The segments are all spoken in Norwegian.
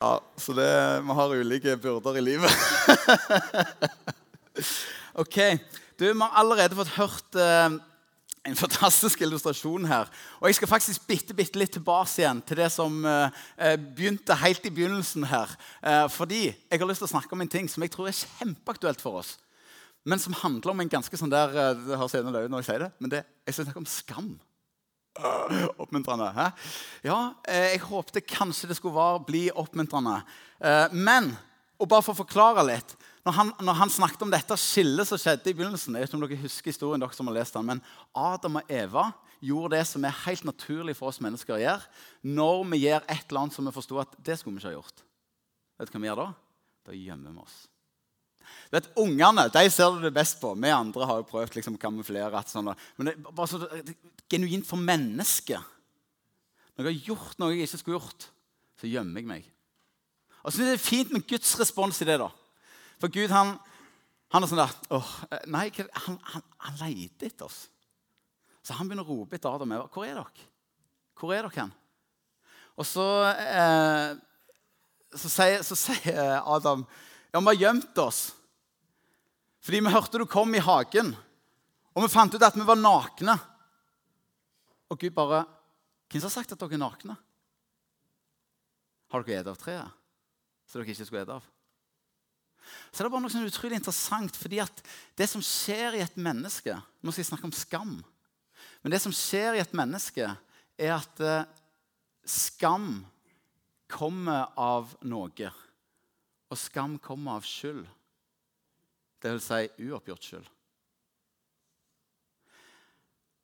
Ja, så det, vi har ulike byrder i livet. ok. Du, Vi har allerede fått hørt eh, en fantastisk illustrasjon her. Og jeg skal faktisk bitte, bitte litt tilbake igjen til det som eh, eh, begynte helt i begynnelsen her. Eh, fordi jeg har lyst til å snakke om en ting som jeg tror er kjempeaktuelt for oss. Men som handler om en ganske sånn der eh, Det høres ene løye når jeg sier det, men det, jeg skal snakke om skam. Oppmuntrende. Hæ? Ja, eh, jeg håpte kanskje det skulle være, bli oppmuntrende. Eh, men og bare for å forklare litt når han, når han, snakket om dette skillet som skjedde i begynnelsen Jeg vet ikke om dere husker historien, dere som har lest den, men Adam og Eva gjorde det som er helt naturlig for oss mennesker å gjøre når vi gjør et eller annet som vi forsto at det skulle vi ikke ha gjort. Vet du hva vi gjør da? Da gjemmer vi oss. Vet, Ungene de ser det best på. Vi andre har jo prøvd liksom, å kamuflere. sånn, Men det er bare så det, genuint for mennesket. Når jeg har gjort noe jeg ikke skulle gjort, så gjemmer jeg meg. Og så er det fint med Guds respons i det. da. For Gud han, han er sånn der åh, Nei, han, han, han leter etter oss. Så han begynner å rope etter Adam. Hvor er dere? Hvor er dere hen? Og så, eh, så, sier, så, sier, Adam ja, vi har gjemt oss. Fordi vi hørte du kom i hagen, og vi fant ut at vi var nakne. Og Gud bare Hvem har sagt at dere er nakne? Har dere spist av treet som dere ikke skulle spise av? Så det er bare noe som er utrolig interessant, fordi at det som skjer i et menneske Nå skal jeg snakke om skam. Men det som skjer i et menneske, er at eh, skam kommer av noe. Og skam kommer av skyld. Det vil si uoppgjort skyld.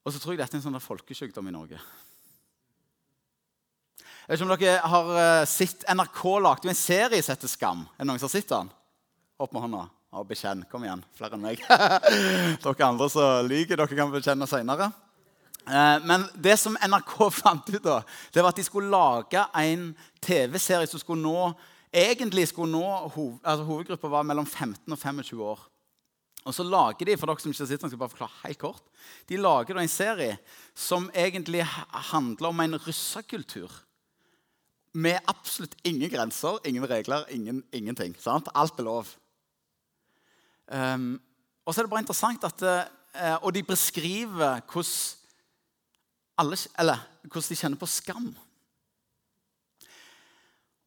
Og så tror jeg dette er en sånn folkesykdom i Norge. Jeg vet ikke om dere har eh, sett NRK lagde en serie som heter Skam. Er det noen som har sett den? Opp med hånda. Å, bekjenn. Kom igjen. Flere enn meg. dere andre som lyver, dere kan bekjenne seinere. Eh, men det som NRK fant ut, da, det var at de skulle lage en TV-serie som skulle nå egentlig skulle nå, altså Hovedgruppa var mellom 15 og 25 år. Og så lager de for dere som ikke sitter, jeg skal bare forklare helt kort, de lager en serie som egentlig handler om en russekultur. Med absolutt ingen grenser, ingen regler, ingen, ingenting. Sant? Alt er lov. Um, og så er det bare interessant at uh, Og de beskriver hvordan, alle, eller, hvordan de kjenner på skam.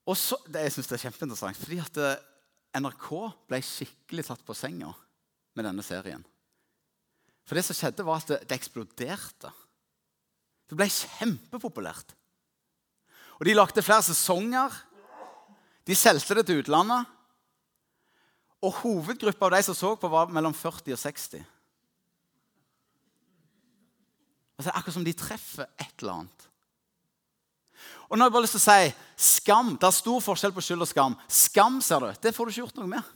Og så, det, Jeg synes det er kjempeinteressant, fordi at uh, NRK ble skikkelig tatt på senga med denne serien. For det som skjedde, var at det, det eksploderte. Det ble kjempepopulært. Og De lagde flere sesonger. De solgte det til utlandet. Og hovedgruppa av de som så på, var mellom 40 og 60. Og så er akkurat som de treffer et eller annet. Og nå har jeg bare lyst til å si skam. Det er stor forskjell på skyld og skam. Skam ser du, det får du ikke gjort noe med.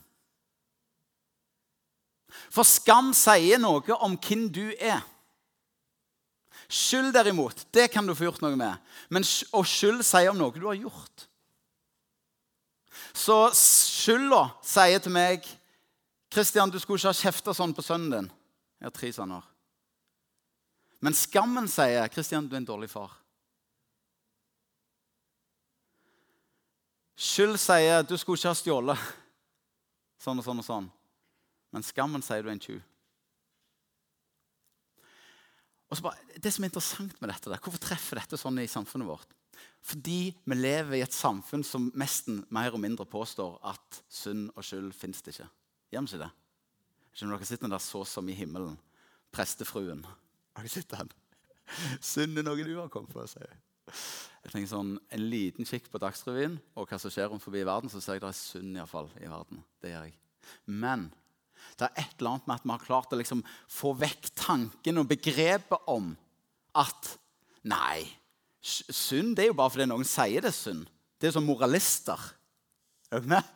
For skam sier noe om hvem du er. Skyld, derimot, det kan du få gjort noe med. Men, og skyld sier om noe du har gjort. Så skylda sier til meg Kristian, du skulle ikke ha kjefta sånn på sønnen din. Jeg har tre sønner. Men skammen sier Kristian, du er en dårlig far. Skyld sier du skulle ikke ha stjålet sånn og sånn og sånn. Men skammen sier du er en tjuv. Og så bare, det som er interessant med dette, Hvorfor treffer dette sånn i samfunnet vårt? Fordi vi lever i et samfunn som nesten mer og mindre påstår at synd og skyld fins det ikke. Gjør vi ikke det? Ikke om dere sitter der så som i himmelen. Prestefruen. Har dere sett den? Synd er noe du har kommet på. sier jeg tenker sånn, En liten kikk på Dagsrevyen og hva som skjer rundt forbi i verden, så ser jeg det er synd i, hvert fall, i verden. Det gjør jeg. Men det er et eller annet med at vi har klart å liksom få vekk tanken og begrepet om at Nei, synd det er jo bare fordi noen sier det er synd. Det er som moralister. Er du med?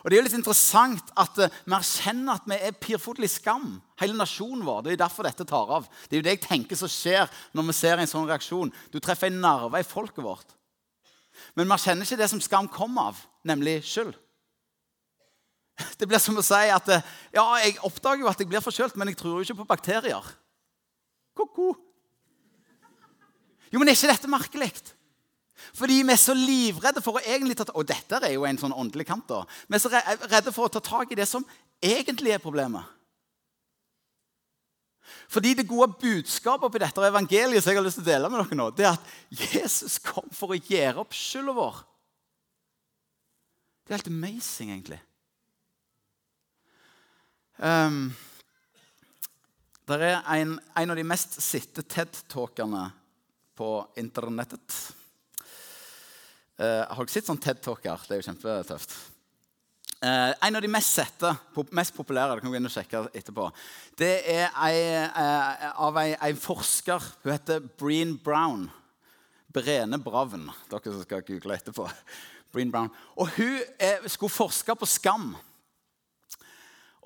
Og Det er jo litt interessant at uh, vi erkjenner at vi er pirfotelig skam. Hele nasjonen vår. Det er derfor dette tar av. Det er jo det jeg tenker som skjer når vi ser en sånn reaksjon. Du treffer en nerve i folket vårt. Men vi erkjenner ikke det som skam kommer av, nemlig skyld. Det blir som å si at ja, jeg oppdager jo at jeg blir forkjølt, men jeg tror jo ikke på bakterier. Ko-ko. Jo, men er ikke dette merkelig? Fordi vi er så livredde for å egentlig ta Og dette er jo en sånn åndelig kant. da. Vi er så redde for å ta tak i det som egentlig er problemet. Fordi det gode budskapet oppi dette evangeliet som jeg har lyst til å dele med dere nå, det er at Jesus kom for å gjøre opp skylda vår. Det er helt amazing, egentlig. Um, det er en, en, av de mest sitte TED-talkerne på internettet. Uh, har dere sett sånn TED-talker? Det er jo kjempetøft. Uh, en av de mest sette, mest populære det kan gå inn og sjekke etterpå, det er ei, uh, av en forsker. Hun heter Breen Brown. Brene Bravn, dere som skal google etterpå. Breen Brown. Og Hun er, skulle forske på skam.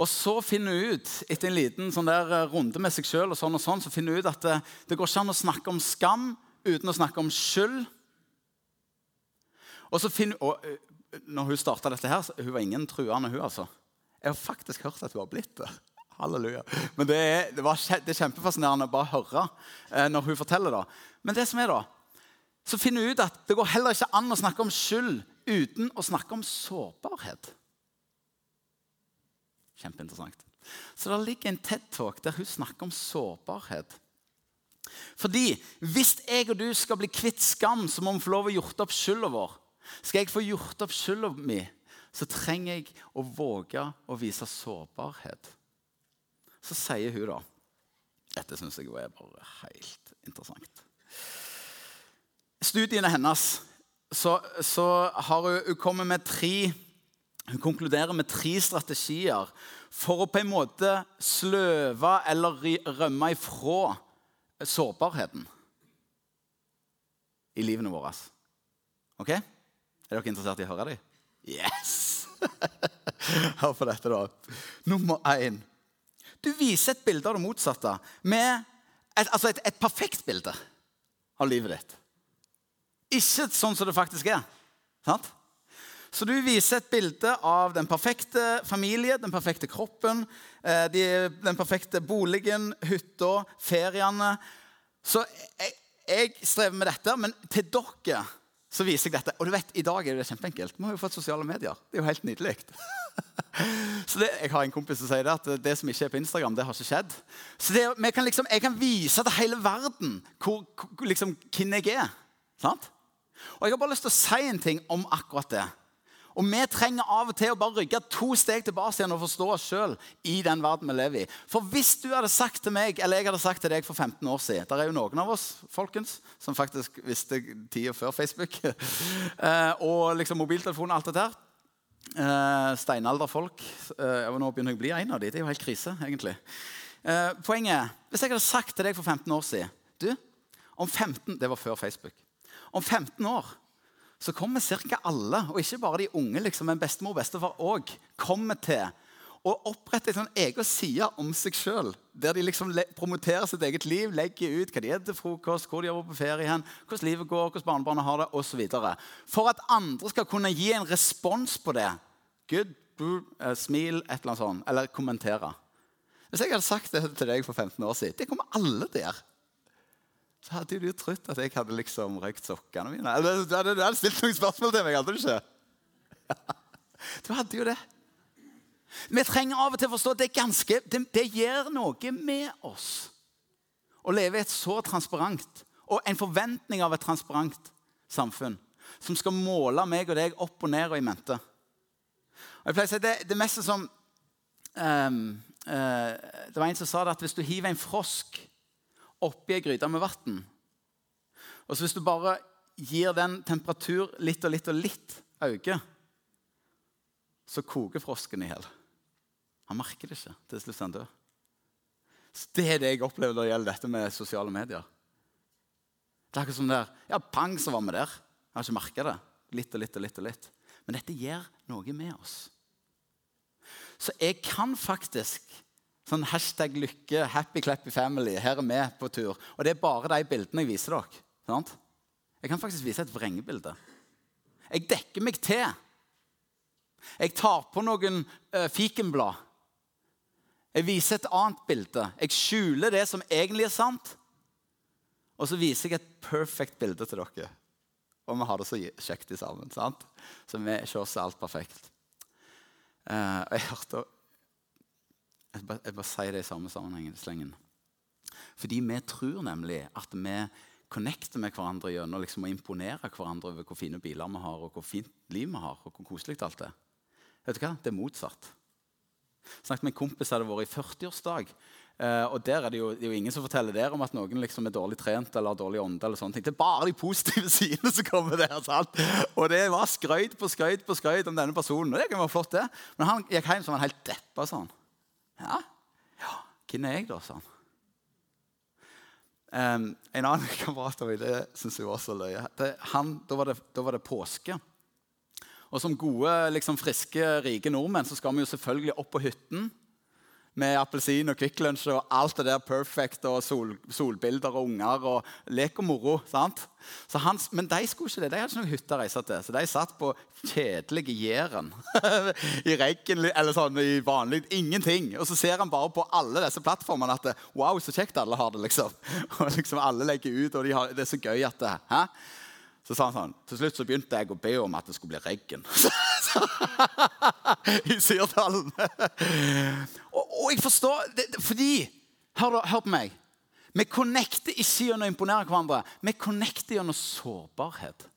Og så finner hun ut etter en liten sånn der eh, runde med seg sjøl sånn og sånn, så finner hun ut at det, det går ikke an å snakke om skam uten å snakke om skyld. Og så finner, og når hun starta dette her, hun var ingen truende, hun altså. Jeg har faktisk hørt at hun har blitt det. Halleluja. Men det er, det, var, det er kjempefascinerende å bare høre eh, når hun forteller det. Men det som er da, så finner hun ut at det går heller ikke an å snakke om skyld uten å snakke om sårbarhet. Kjempeinteressant. Så det ligger en TED-talk der hun snakker om sårbarhet. Fordi hvis jeg og du skal bli kvitt skam, så må vi få lov å gjort opp skylda vår. Skal jeg få gjort opp skylda mi, så trenger jeg å våge å vise sårbarhet. Så sier hun da Dette syns jeg er bare helt interessant. Studiene hennes så, så har hun, hun kommet med tre hun konkluderer med tre strategier for å på en måte sløve eller rømme ifra sårbarheten i livene våre. Ok? Er dere interessert i å høre dem? Yes! Hør på dette, da. Nummer én. Du viser et bilde av det motsatte. Med et, altså et, et perfekt bilde av livet ditt. Ikke sånn som det faktisk er. Sant? Så du viser et bilde av den perfekte familie, den perfekte kroppen, eh, den perfekte boligen, hytta, feriene. Så jeg, jeg strever med dette, men til dere så viser jeg dette. Og du vet, i dag er det kjempeenkelt. Vi har jo fått sosiale medier. Det er jo helt nydelig. så det, Jeg har en kompis som sier det, at det som ikke er på Instagram, det har ikke skjedd. Så det, kan liksom, Jeg kan vise til hele verden hvor, liksom, hvem jeg er. Sant? Og jeg har bare lyst til å si en ting om akkurat det. Og vi trenger av og til å bare rygge to steg tilbake igjen og forstå oss sjøl i den verden vi lever i. For hvis du hadde sagt til meg, eller jeg hadde sagt til deg for 15 år siden Det er jo noen av oss folkens, som faktisk visste tida før Facebook. Eh, og liksom mobiltelefon og alt det der. Eh, steinalderfolk. Eh, nå begynner jeg å bli en av de. Det er jo helt krise, egentlig. Poenget Hvis jeg hadde sagt til deg for 15 år siden du, om 15, Det var før Facebook. Om 15 år så kommer ca. alle, og ikke bare de unge, liksom, men bestemor og bestefar òg, kommer til å opprette en sånn egen side om seg sjøl. Der de liksom promoterer sitt eget liv, legger ut hva de spiser til frokost, hvor de jobber på ferie, hvordan livet går, hvordan barnebarna har det osv. For at andre skal kunne gi en respons på det. Good, uh, smil, et eller annet sånt. Eller kommentere. Hvis jeg hadde sagt det til deg for 15 år siden Det kommer alle der hadde du trodd at jeg hadde liksom røykt sokkene mine. Du hadde, hadde stilt noen spørsmål til meg, hadde du ikke? Du hadde jo det. Vi trenger av og til å forstå at det, ganske, det, det gjør noe med oss å leve i et så transparent og en forventning av et transparent samfunn som skal måle meg og deg opp og ned og i mente. Og jeg pleier å si Det, det meste som um, uh, Det var en som sa det at hvis du hiver en frosk oppi ei gryte med vann. Og så hvis du bare gir den temperatur litt og litt og litt øke, så koker frosken i hjel. Han merker det ikke. Til slutt er han død. Det er det jeg opplever når det gjelder dette med sosiale medier. Det er akkurat som der. Ja, pang, så var vi der. Jeg har ikke merka det. Litt og litt og litt og litt. Men dette gjør noe med oss. Så jeg kan faktisk Sånn hashtag lykke, happy clappy family. Her er vi på tur. Og det er bare de bildene jeg viser dere. Sant? Jeg kan faktisk vise et vrengebilde. Jeg dekker meg til. Jeg tar på noen uh, fikenblad. Jeg viser et annet bilde. Jeg skjuler det som egentlig er sant. Og så viser jeg et perfect bilde til dere. og vi har det så kjekt sammen. sant? Så vi ser oss alt perfekt. Uh, jeg hørte jeg bare, jeg bare sier det i samme sammenheng. slengen. Fordi vi tror nemlig at vi connecter med hverandre gjennom liksom å imponere hverandre over hvor fine biler vi har, og hvor fint liv vi har, og hvor koselig alt er. Vet du hva? Det er motsatt. Jeg snakket med en kompis hadde vært i 40-årsdag. Uh, og der er det, jo, det er jo ingen som forteller der om at noen liksom er dårlig trent eller har dårlig ånde. eller sånne ting. Det er bare de positive sidene som kommer der. sant? Og det var skrøyt på skrøyt på skrøyt om denne personen. og det kan være flott det. Men han gikk hjem som en helt deppa. sånn. Ja, ja, hvem er jeg, da? sånn. Um, en annen kamerat av meg, det syns jeg var så løye. Det, han, da, var det, da var det påske. Og som gode, liksom, friske, rike nordmenn så skal vi jo selvfølgelig opp på hytten med appelsin og Kvikk Lunsj og alt det der perfect og sol, solbilder og unger og lek og moro. sant? Hans, men de skulle ikke det. De hadde ikke noen hytte å reise til. Så de satt på kjedelige Jæren. I regn eller sånn i vanlig Ingenting. Og så ser han bare på alle disse plattformene at wow, så kjekt alle har det. liksom. Og liksom alle legger ut, og de har, det er så gøy at det, hæ? Så sa han sånn, Til slutt så begynte jeg å be om at det skulle bli regn. I Sirdalen. og, og, jeg forstår det, Fordi hør, hør, på meg. Vi connecter ikke gjennom å imponere hverandre. Vi connecter gjennom sårbarhet.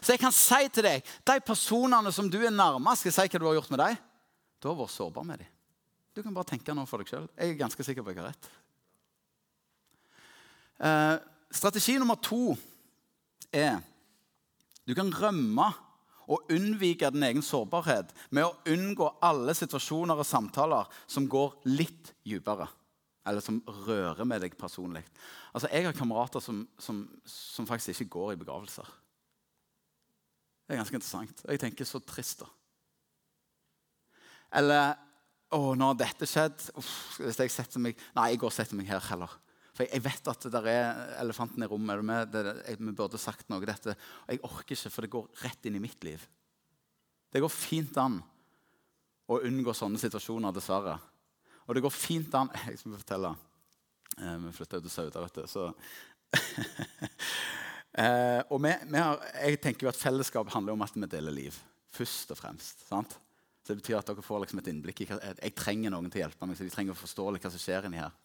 Så jeg kan si til deg de personene som du er nærmest, skal si hva du har gjort med dem. Du har vært sårbar med dem. Du kan bare tenke noe for deg sjøl. Jeg er ganske sikker på at jeg har rett. Uh, strategi nummer to er du kan rømme og unnvike din egen sårbarhet med å unngå alle situasjoner og samtaler som går litt dypere. Eller som rører med deg personlig. Altså, Jeg har kamerater som, som, som, faktisk ikke går i begravelser. Det er ganske interessant. Og Jeg tenker så trist, da. Eller Å, nå har dette skjedd. Uff, hvis jeg setter meg Nei, jeg går og setter meg her heller. For jeg, vet at det der er elefanten i rommet. med? Det, jeg, vi burde sagt noe dette. Og jeg orker ikke, for det går rett inn i mitt liv. Det går fint an å unngå sånne situasjoner, dessverre. Og det går fint an Jeg skal fortelle. Eh, vi flytta til Sauda, vet du. Så eh, og vi, vi har, jeg tenker jo at fellesskap handler om at vi deler liv. Først og fremst. sant? Så Det betyr at dere får liksom et innblikk i hva jeg trenger noen til å hjelpe meg. så de trenger å forstå hva som skjer inni her.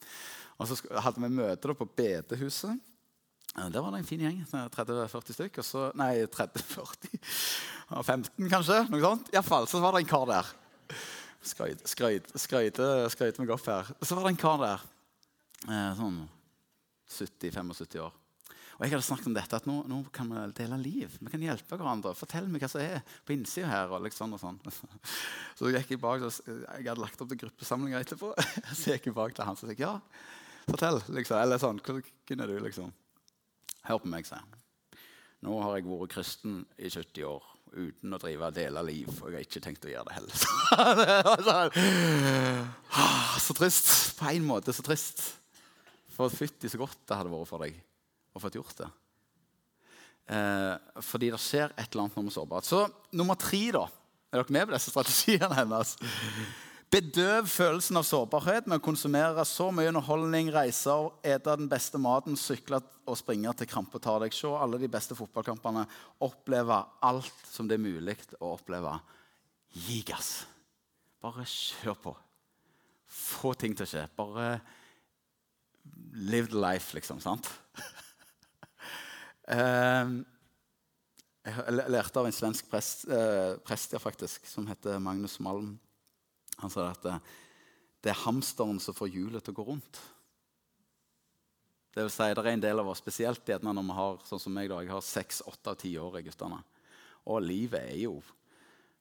Og så hadde vi møte på bedehuset. Der var det en fin gjeng. 30-40 stykker. Så, nei, 30-40 15, kanskje. noe sånt. Iallfall så var det en kar der. Skrøyte meg opp her. Så var det en kar der. Eh, sånn 70-75 år. Og jeg hadde snakket om dette, at nå, nå, kan vi dele liv. Vi kan hjelpe hverandre. Fortell meg hva som er på innsida her. og liksom og sånn. Så gikk jeg bak, jeg hadde lagt opp til gruppesamlinger etterpå. Så gikk jeg bak til han og sa ja, Fortell, liksom. Eller sånn. Hvem er du, liksom? Hør på meg, sier han. Nå har jeg vært kristen i 70 år uten å drive og dele liv. Og jeg har ikke tenkt å gjøre det heller. Ah, så trist. På en måte så trist. For fytti så godt det hadde vært for deg å få gjort det. Eh, fordi det skjer et eller annet når vi er sårbare. Så nummer tre, da. Er dere med på disse strategiene hennes? Bedøv følelsen av sårbarhet med å konsumere så mye underholdning, reiser, ete den beste maten, sykle og springe til krampe tar deg. Se alle de beste fotballkampene. Oppleve alt som det er mulig å oppleve. Gi gass. Bare kjør på. Få ting til å skje. Bare live the life, liksom. sant? Ehm, jeg lærte av en svensk prest, eh, prest faktisk, som heter Magnus Malm. Han sa at det, det er hamsteren som får hjulet til å gå rundt. Det vil si, det er en del av oss, spesielt når vi har sånn som meg da, jeg har seks, åtte og ti år i guttene. Og livet er jo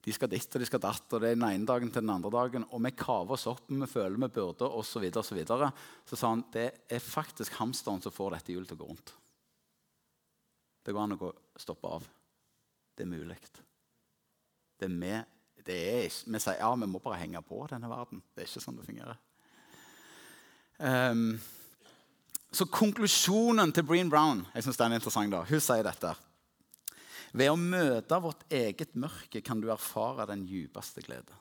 De skal ditt og de skal datt, og det er den ene dagen til den andre dagen. Og vi kaver oss opp, vi føler vi burde, osv. Så, videre, så, videre. så sa han det er faktisk hamsteren som får dette hjulet til å gå rundt. Det går an å stoppe av. Det er mulig. Det er vi er, vi sier ja, vi må bare henge på denne verden. Det er ikke sånn det fungerer. Um, så konklusjonen til Breen Brown jeg synes den er interessant da, hun sier dette. Ved å møte vårt eget mørke kan du erfare den djupeste glede.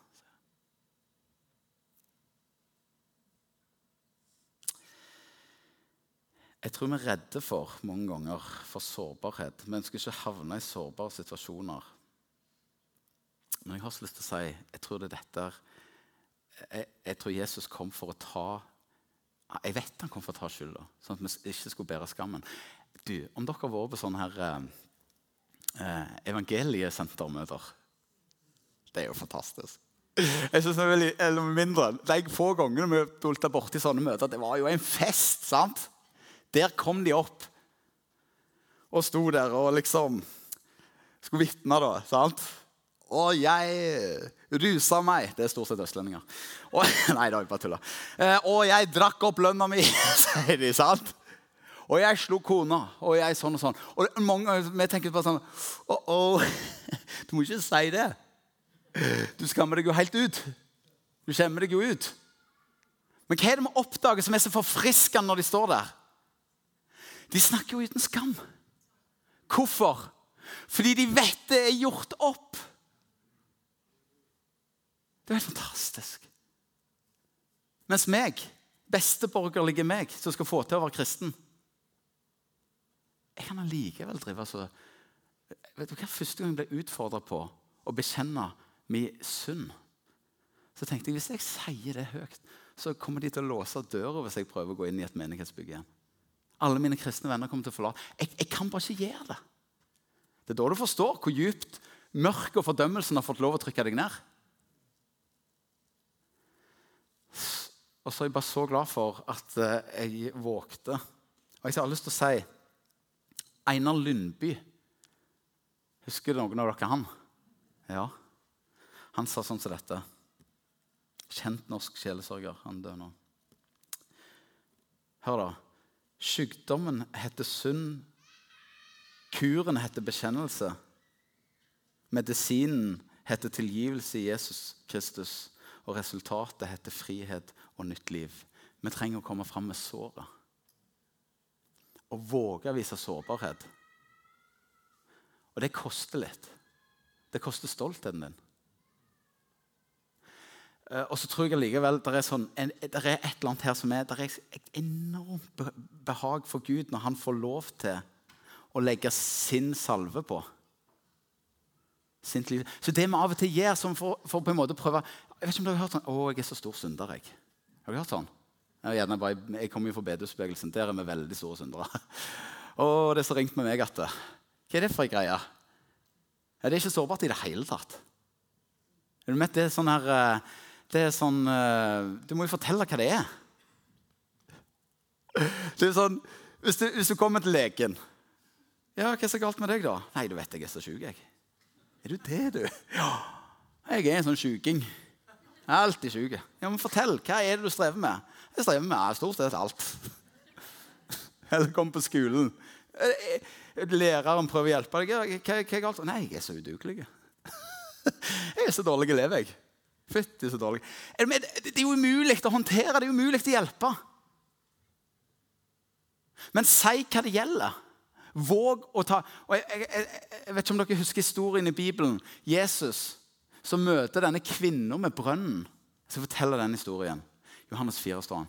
Jeg tror vi er redde for mange ganger for sårbarhet. Vi ønsker ikke havne i sårbare situasjoner. Men jeg har så lyst til å si jeg tror det er dette jeg, jeg tror Jesus kom for å ta Jeg vet han kom for å ta skylda, sånn at vi ikke skulle bære skammen. Du, Om dere har vært på sånne her eh, eh, evangeliesentermøter Det er jo fantastisk. Jeg synes det er veldig, eller mindre, De få gangene vi dolta borti sånne møter, det var jo en fest. sant? Der kom de opp og sto der og liksom skulle vitne, da. sant? Og jeg rusa meg Det er stort sett østlendinger. Og, nei, da, jeg bare tulla. Eh, og jeg drakk opp lønna mi, sier de. sant? Og jeg slo kona, og jeg sånn og sånn. Og mange, Vi tenker bare sånn oh, oh. Du må ikke si det. Du skammer deg jo helt ut. Du skjemmer deg jo ut. Men hva er det vi oppdager som er så forfriskende når de står der? De snakker jo uten skam. Hvorfor? Fordi de vet det er gjort opp. Det er helt fantastisk. Mens meg, besteborgerlige meg, som skal få til å være kristen Jeg kan allikevel drive så Vet du hva Første gang jeg ble utfordra på å bekjenne min synd, så tenkte jeg hvis jeg sier det høyt, så kommer de til å låse døra hvis jeg prøver å gå inn i et menighetsbygg igjen. Alle mine kristne venner kommer til å forlate. Jeg, jeg kan bare ikke gjøre det. Det er da du forstår hvor djupt mørket og fordømmelsen har fått lov å trykke deg ned. Og så er jeg bare så glad for at eh, jeg vågte. Og jeg har lyst til å si Einar Lundby Husker noen av dere han? Ja. Han sa sånn som dette. Kjent norsk sjelesørger. Han dør nå. Hør, da. Sykdommen heter synd. Kuren heter bekjennelse. Medisinen heter tilgivelse i Jesus Kristus. Og resultatet heter frihet og nytt liv. Vi trenger å komme fram med såret. Og våge å vise sårbarhet. Og det koster litt. Det koster stoltheten din. Eh, og så tror jeg likevel det er, sånn, en, det er et eller annet her som er, det er et enormt behag for Gud når han får lov til å legge sin salve på. Så det vi av og til gjør som for, for, på en måte prøve Jeg vet ikke om dere har hørt sånn 'Å, jeg er så stor synder', jeg. Har dere hørt sånn? Jeg, bare, jeg kommer jo fra bedehusbevegelsen. Der er vi veldig store syndere. Og det er så ringt med meg at Hva er det for ei greie? Ja, det er ikke sårbart i det hele tatt. Det er sånn her eh, det er sånn eh, Du må jo fortelle hva det er. Det er sånn, Hvis du, hvis du kommer til legen ja, 'Hva er så galt med deg, da?' 'Nei, du vet jeg er så sjuk, jeg.' 'Er du det, du?' 'Ja, jeg er en sånn sjuking. Jeg er alltid sjuk.' 'Ja, men fortell. Hva er det du strever med?' 'Jeg strever med stort sett alt.' Eller kom på skolen. Eh, eh, læreren prøver å hjelpe deg. Hva, er galt? 'Nei, jeg er så udugelig.' 'Jeg er så dårlig elev, jeg.' Fytti så dårlig. Det er jo umulig å håndtere, det er umulig å hjelpe. Men si hva det gjelder. Våg å ta og jeg, jeg, jeg, vet ikke om dere husker historien i Bibelen. Jesus som møter denne kvinnen med brønnen. Jeg skal fortelle den historien. Johannes 4 står.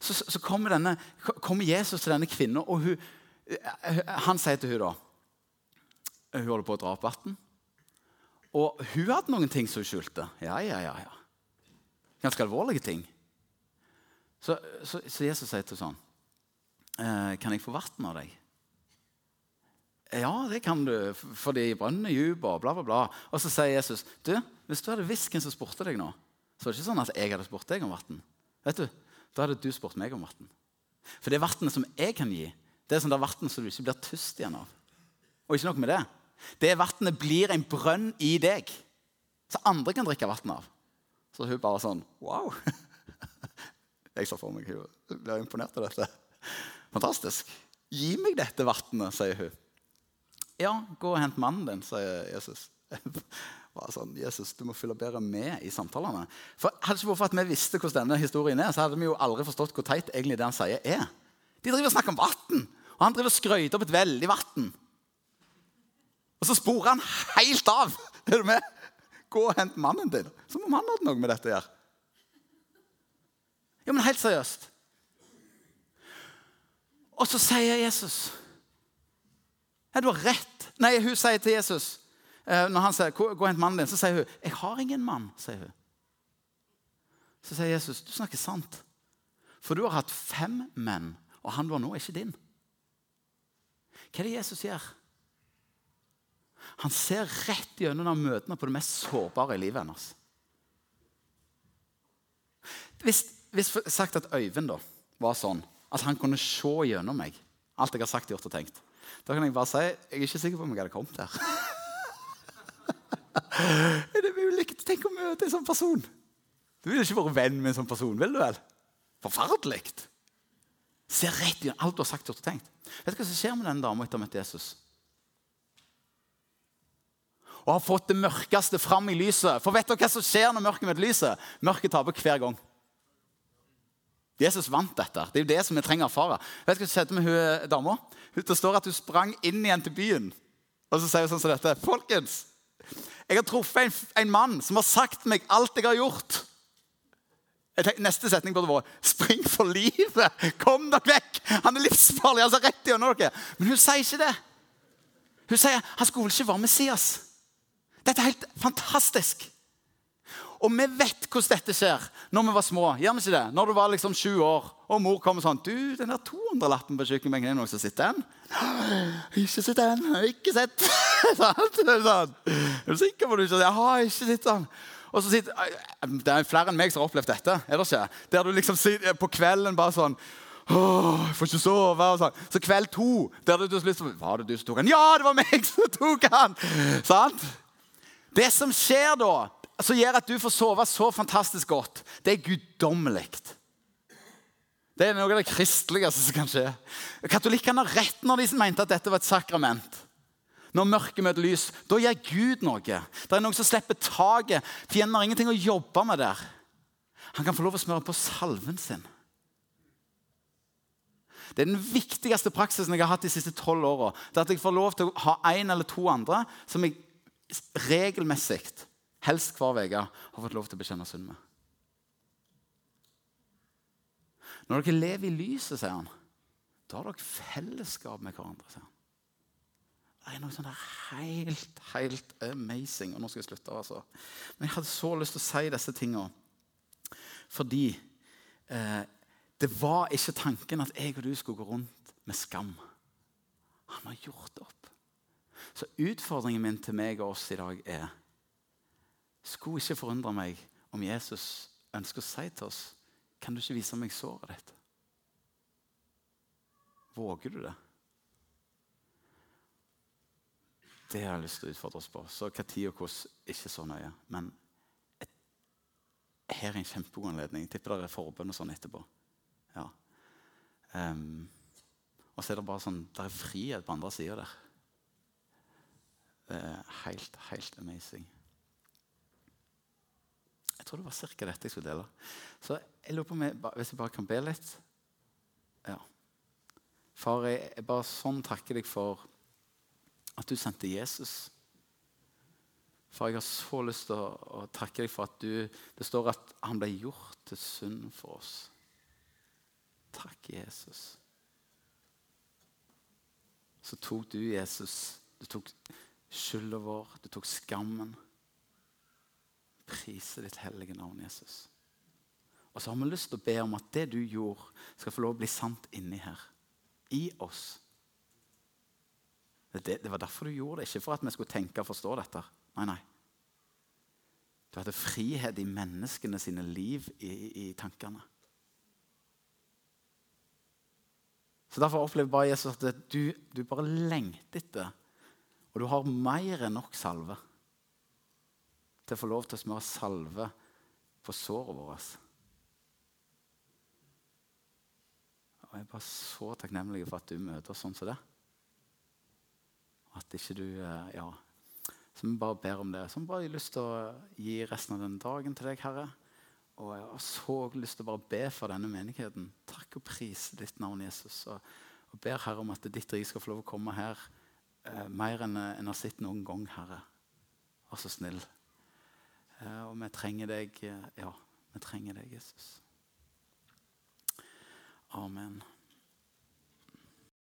Så, så kommer, denne, kommer, Jesus til denne kvinnen, og hun, han sier til hun da Hun holder på å dra opp vann. Og hun hadde noen ting som hun skjulte. Ja, ja, ja, ja. Ganske alvorlige ting. Så, så, så Jesus sier til sånn eh, Kan jeg få vann av deg? Ja, det kan du, fordi brønnen er dyp, og bla, bla, bla. Og så sier Jesus du, hvis du hadde visst hvem som spurte deg nå, så er det ikke sånn at jeg hadde spurt deg om vann. Vet du, Da hadde du spurt meg om vann. For det vannet som jeg kan gi, det er sånn det vann som du ikke blir tyst igjen av. Og ikke nok med det. Det vannet blir en brønn i deg, så andre kan drikke vann av. Så hun bare sånn Wow! Jeg så for meg hun blir imponert av dette. Fantastisk. Gi meg dette vannet, sier hun. Ja, gå og hent mannen din, sier Jesus. Sånn, Jesus, Du må følge bedre med i samtalene. For Hadde ikke vært for at vi visste hvordan denne historien er, så hadde vi jo aldri forstått hvor teit egentlig det han sier, er. De driver og snakker om vann, og han driver og skryter opp et veldig vann. Og så sporer han helt av. Er du med? Gå og hent mannen din. Som om han hadde noe med dette å gjøre. Ja, men helt seriøst. Og så sier Jesus Nei, du har rett. Nei, hun sier til Jesus eh, Når han sier 'gå og hent mannen din', så sier hun 'jeg har ingen mann'. sier hun. Så sier Jesus 'du snakker sant'. For du har hatt fem menn, og han var nå ikke din. Hva er det Jesus gjør? Han ser rett gjennom møtene på det mest sårbare i livet hennes. Hvis, hvis sagt at Øyvind da, var sånn at han kunne se gjennom meg, alt jeg har sagt, gjort og tenkt, da kan jeg bare si jeg er ikke sikker på om jeg hadde kommet her. er det mulig? Tenk å møte en sånn person. Du ville ikke vært venn med en sånn person, vil du vel? Forferdelig. Se rett i alt du har sagt, og tenkt. Vet du hva som skjer med den dama etter å ha møtt Jesus? Og har fått det mørkeste fram i lyset. For vet dere hva som skjer når mørket møter lyset? Mørket taper hver gang. Jesus vant dette. Det er jo det som vi trenger å erfare. Vet du hva som skjedde med hun dama? Det står at hun sprang inn igjen til byen. Og så sier hun sånn som dette. Folkens, jeg har truffet en, en mann som har sagt meg alt jeg har gjort. Tenker, neste setning burde vært 'Spring for livet! Kom dere vekk! Han er livsfarlig! altså rett gjennom dere. Men hun sier ikke det. Hun sier han skulle vel ikke være Messias. Dette er helt fantastisk. Og vi vet hvordan dette skjer når vi var små. Gjør vi ikke det? Når du var liksom sju år, og mor kommer sånn 'Du, den der 200-lappen på kjøkkenbenken, er det noen som sitter den?' 'Ikke sitt den. Ikke sett.' sånn. Er du sikker på du ikke har ikke sett den. Og så sitter, Det er flere enn meg som har opplevd dette. er det ikke? Der du liksom sitter på kvelden bare sånn Åh, jeg får ikke sove. og sånn. Så kveld to der du, til liksom, Var det du som tok den? Ja, det var meg som tok den! Sant? Det som skjer da, som gjør at du får sove så fantastisk godt, det er guddommelig. Det er noe av det kristeligste som kan skje. Katolikkene har rett når de mente at dette var et sakrament. Når mørket møter lys, da gjør Gud noe. Det er noen som slipper taket. Fienden har ingenting å jobbe med der. Han kan få lov å smøre på salven sin. Det er den viktigste praksisen jeg har hatt de siste tolv åra. At jeg får lov til å ha en eller to andre som jeg regelmessig, helst hver uke, har fått lov til å bekjenne synd med. Når dere lever i lyset, sier han, da har dere fellesskap med hverandre. sier han. Det er noe sånn helt, helt amazing. Og nå skal jeg slutte. altså. Men jeg hadde så lyst til å si disse tingene fordi eh, det var ikke tanken at jeg og du skulle gå rundt med skam. Han har gjort det opp. Så utfordringen min til meg og oss i dag er Skulle ikke forundre meg om Jesus ønsker å si til oss Kan du ikke vise meg såret ditt? Våger du det? Det har jeg lyst til å utfordre oss på. Så hva tid og hvordan, ikke så nøye. Men et, her er en kjempegod anledning. Jeg tipper det er forbønn og sånn etterpå. Ja. Um, og så er det bare sånn, det er frihet på andre sida der. Det er helt, helt amazing. Jeg tror det var ca. dette jeg skulle dele. Så jeg lurer på om jeg, hvis jeg bare kan be litt Ja. Far, jeg, jeg bare sånn takker deg for at du sendte Jesus. Far, jeg har så lyst til å, å takke deg for at du Det står at han ble gjort til synd for oss. Takk, Jesus. Så tok du, Jesus, du tok skylda vår, du tok skammen. Prise ditt hellige navn, Jesus. Og så har vi lyst til å be om at det du gjorde, skal få lov å bli sant inni her. I oss. Det, det, var derfor du gjorde det, ikke for at vi skulle tenke og forstå dette. Nei, nei. Du hadde frihet i menneskene sine liv i, i tankene. Så Derfor opplever bare Jesus at du, du bare lengter etter, og du har mer enn nok salve til å få lov til å smøre salve på såret vårt. Og Jeg er bare så takknemlig for at du møter oss sånn som det. At ikke du eh, Ja. Så vi bare ber om det. Så vi bare har lyst til å gi resten av den dagen til deg, Herre. Og jeg har så lyst til å bare be for denne menigheten. Takk og pris ditt navn, Jesus. Og, og ber Herre om at ditt rike skal få lov å komme her eh, mer enn jeg har sett noen gang, Herre. Vær så snill. Eh, og vi trenger deg. Eh, ja, vi trenger deg, Jesus. Amen.